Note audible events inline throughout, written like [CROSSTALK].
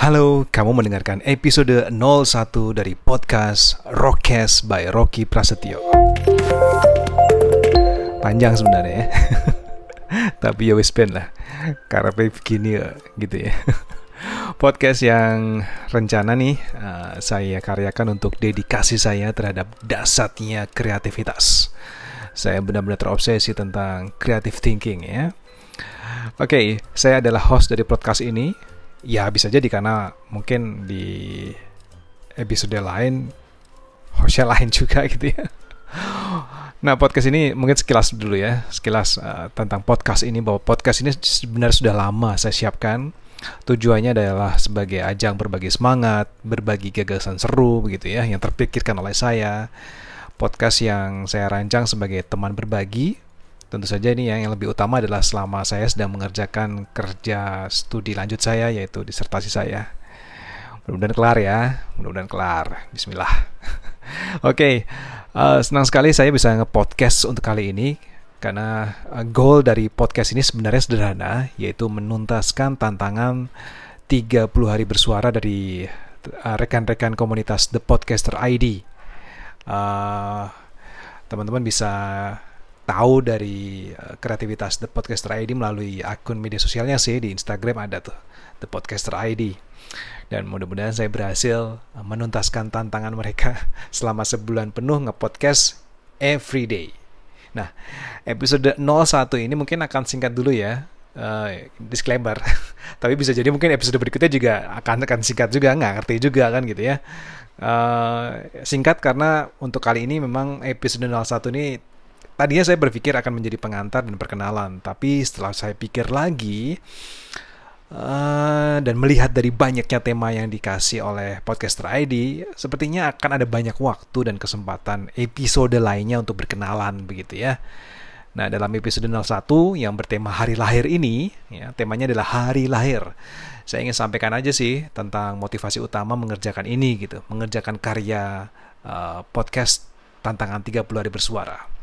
Halo, kamu mendengarkan episode 01 dari podcast Rockcast by Rocky Prasetyo. Panjang sebenarnya ya. [LAUGHS] Tapi ya wis lah. Karena begini ya, gitu ya. [LAUGHS] Podcast yang rencana nih uh, saya karyakan untuk dedikasi saya terhadap dasarnya kreativitas. Saya benar-benar terobsesi tentang creative thinking ya. Oke, okay, saya adalah host dari podcast ini ya bisa jadi karena mungkin di episode lain hostnya [LAUGHS] lain juga gitu ya. Nah podcast ini mungkin sekilas dulu ya, sekilas uh, tentang podcast ini bahwa podcast ini sebenarnya sudah lama saya siapkan. Tujuannya adalah sebagai ajang berbagi semangat, berbagi gagasan seru begitu ya, yang terpikirkan oleh saya. Podcast yang saya rancang sebagai teman berbagi Tentu saja ini yang, lebih utama adalah selama saya sedang mengerjakan kerja studi lanjut saya yaitu disertasi saya. Mudah-mudahan kelar ya, mudah-mudahan kelar. Bismillah. [LAUGHS] Oke, okay. uh, senang sekali saya bisa nge-podcast untuk kali ini karena uh, goal dari podcast ini sebenarnya sederhana yaitu menuntaskan tantangan 30 hari bersuara dari uh, rekan-rekan komunitas The Podcaster ID. Uh, teman-teman bisa tahu dari uh, kreativitas The Podcaster ID melalui akun media sosialnya sih di Instagram ada tuh The Podcaster ID dan mudah-mudahan saya berhasil uh, menuntaskan tantangan mereka [LAUGHS] selama sebulan penuh nge-podcast every day. Nah, episode 01 ini mungkin akan singkat dulu ya. Uh, disclaimer [LAUGHS] tapi bisa jadi mungkin episode berikutnya juga akan akan singkat juga nggak ngerti juga kan gitu ya uh, singkat karena untuk kali ini memang episode 01 ini Tadinya saya berpikir akan menjadi pengantar dan perkenalan, tapi setelah saya pikir lagi uh, dan melihat dari banyaknya tema yang dikasih oleh podcaster ID, sepertinya akan ada banyak waktu dan kesempatan episode lainnya untuk berkenalan begitu ya. Nah, dalam episode 01 yang bertema hari lahir ini, ya, temanya adalah hari lahir. Saya ingin sampaikan aja sih tentang motivasi utama mengerjakan ini gitu, mengerjakan karya uh, podcast tantangan 30 hari bersuara.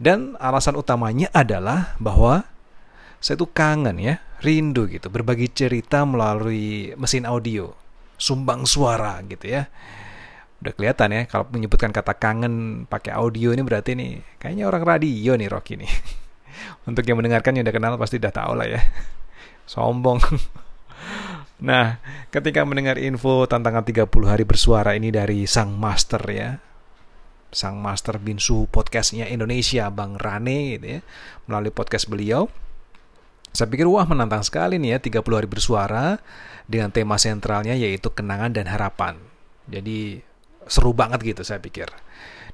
Dan alasan utamanya adalah bahwa saya tuh kangen ya, rindu gitu, berbagi cerita melalui mesin audio, sumbang suara gitu ya. Udah kelihatan ya, kalau menyebutkan kata kangen pakai audio ini berarti nih, kayaknya orang radio nih Rocky nih. [LAUGHS] Untuk yang mendengarkan yang udah kenal pasti udah tahu lah ya. [LAUGHS] Sombong. [LAUGHS] Nah, ketika mendengar info tantangan 30 hari bersuara ini dari sang master ya, sang master binsu podcastnya Indonesia Bang Rane gitu ya melalui podcast beliau. Saya pikir wah menantang sekali nih ya 30 hari bersuara dengan tema sentralnya yaitu kenangan dan harapan. Jadi seru banget gitu saya pikir.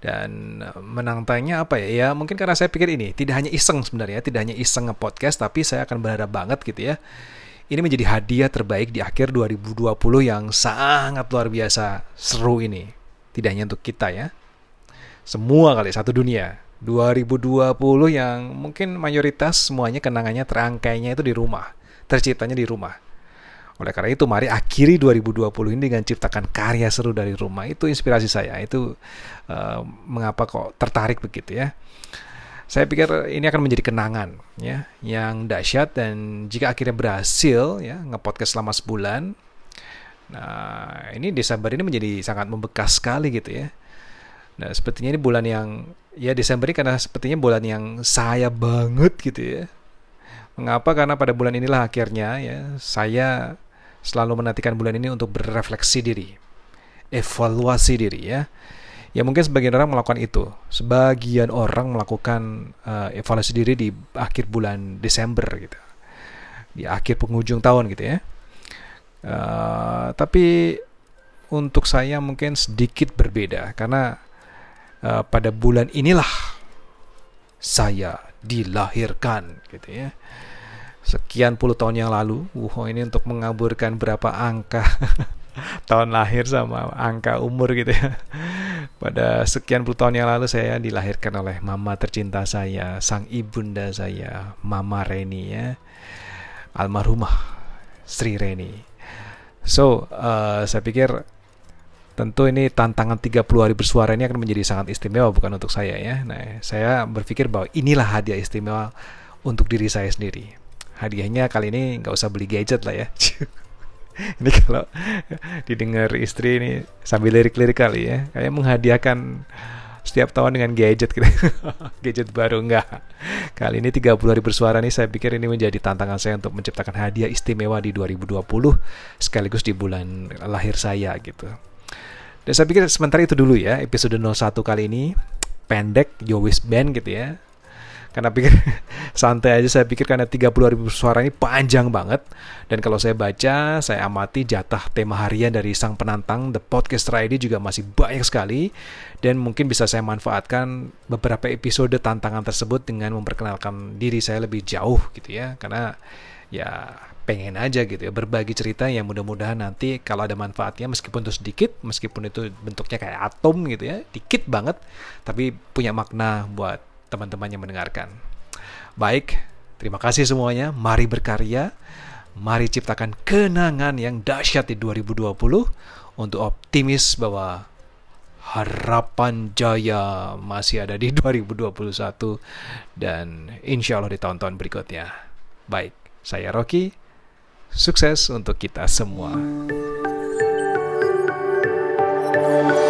Dan eh, menantangnya apa ya? Ya mungkin karena saya pikir ini tidak hanya iseng sebenarnya tidak hanya iseng nge-podcast tapi saya akan berharap banget gitu ya ini menjadi hadiah terbaik di akhir 2020 yang sangat luar biasa seru ini. Tidak hanya untuk kita ya semua kali satu dunia. 2020 yang mungkin mayoritas semuanya kenangannya terangkainya itu di rumah. Terciptanya di rumah. Oleh karena itu mari akhiri 2020 ini dengan ciptakan karya seru dari rumah. Itu inspirasi saya. Itu uh, mengapa kok tertarik begitu ya. Saya pikir ini akan menjadi kenangan ya yang dahsyat dan jika akhirnya berhasil ya ngepodcast selama sebulan nah ini Desember ini menjadi sangat membekas sekali gitu ya Nah, sepertinya ini bulan yang ya Desember ini karena sepertinya bulan yang saya banget gitu ya. Mengapa? Karena pada bulan inilah akhirnya ya saya selalu menantikan bulan ini untuk berefleksi diri, evaluasi diri ya. Ya mungkin sebagian orang melakukan itu. Sebagian orang melakukan uh, evaluasi diri di akhir bulan Desember gitu. Di akhir penghujung tahun gitu ya. Uh, tapi untuk saya mungkin sedikit berbeda karena uh, pada bulan inilah saya dilahirkan gitu ya. Sekian puluh tahun yang lalu wow ini untuk mengaburkan berapa angka [LAUGHS] tahun lahir sama angka umur gitu ya. Pada sekian puluh tahun yang lalu saya dilahirkan oleh mama tercinta saya sang ibunda saya mama Reni ya. Almarhumah Sri Reni. So uh, saya pikir Tentu ini tantangan 30 hari bersuara ini akan menjadi sangat istimewa bukan untuk saya ya. Nah, saya berpikir bahwa inilah hadiah istimewa untuk diri saya sendiri. Hadiahnya kali ini nggak usah beli gadget lah ya. [LAUGHS] ini kalau didengar istri ini sambil lirik-lirik kali ya kayak menghadiahkan setiap tahun dengan gadget gitu [LAUGHS] gadget baru enggak kali ini 30 hari bersuara nih saya pikir ini menjadi tantangan saya untuk menciptakan hadiah istimewa di 2020 sekaligus di bulan lahir saya gitu dan saya pikir sementara itu dulu ya episode 01 kali ini. Pendek Yowis Band gitu ya. Karena pikir [LAUGHS] santai aja saya pikir karena 30 ribu suara ini panjang banget. Dan kalau saya baca saya amati jatah tema harian dari sang penantang The Podcast ID juga masih banyak sekali. Dan mungkin bisa saya manfaatkan beberapa episode tantangan tersebut dengan memperkenalkan diri saya lebih jauh gitu ya. Karena ya pengen aja gitu ya berbagi cerita yang mudah-mudahan nanti kalau ada manfaatnya meskipun itu sedikit meskipun itu bentuknya kayak atom gitu ya dikit banget tapi punya makna buat teman-teman yang mendengarkan. Baik, terima kasih semuanya. Mari berkarya. Mari ciptakan kenangan yang dahsyat di 2020 untuk optimis bahwa harapan jaya masih ada di 2021 dan insya Allah di tahun-tahun berikutnya. Baik, saya Rocky. Sukses untuk kita semua. thank you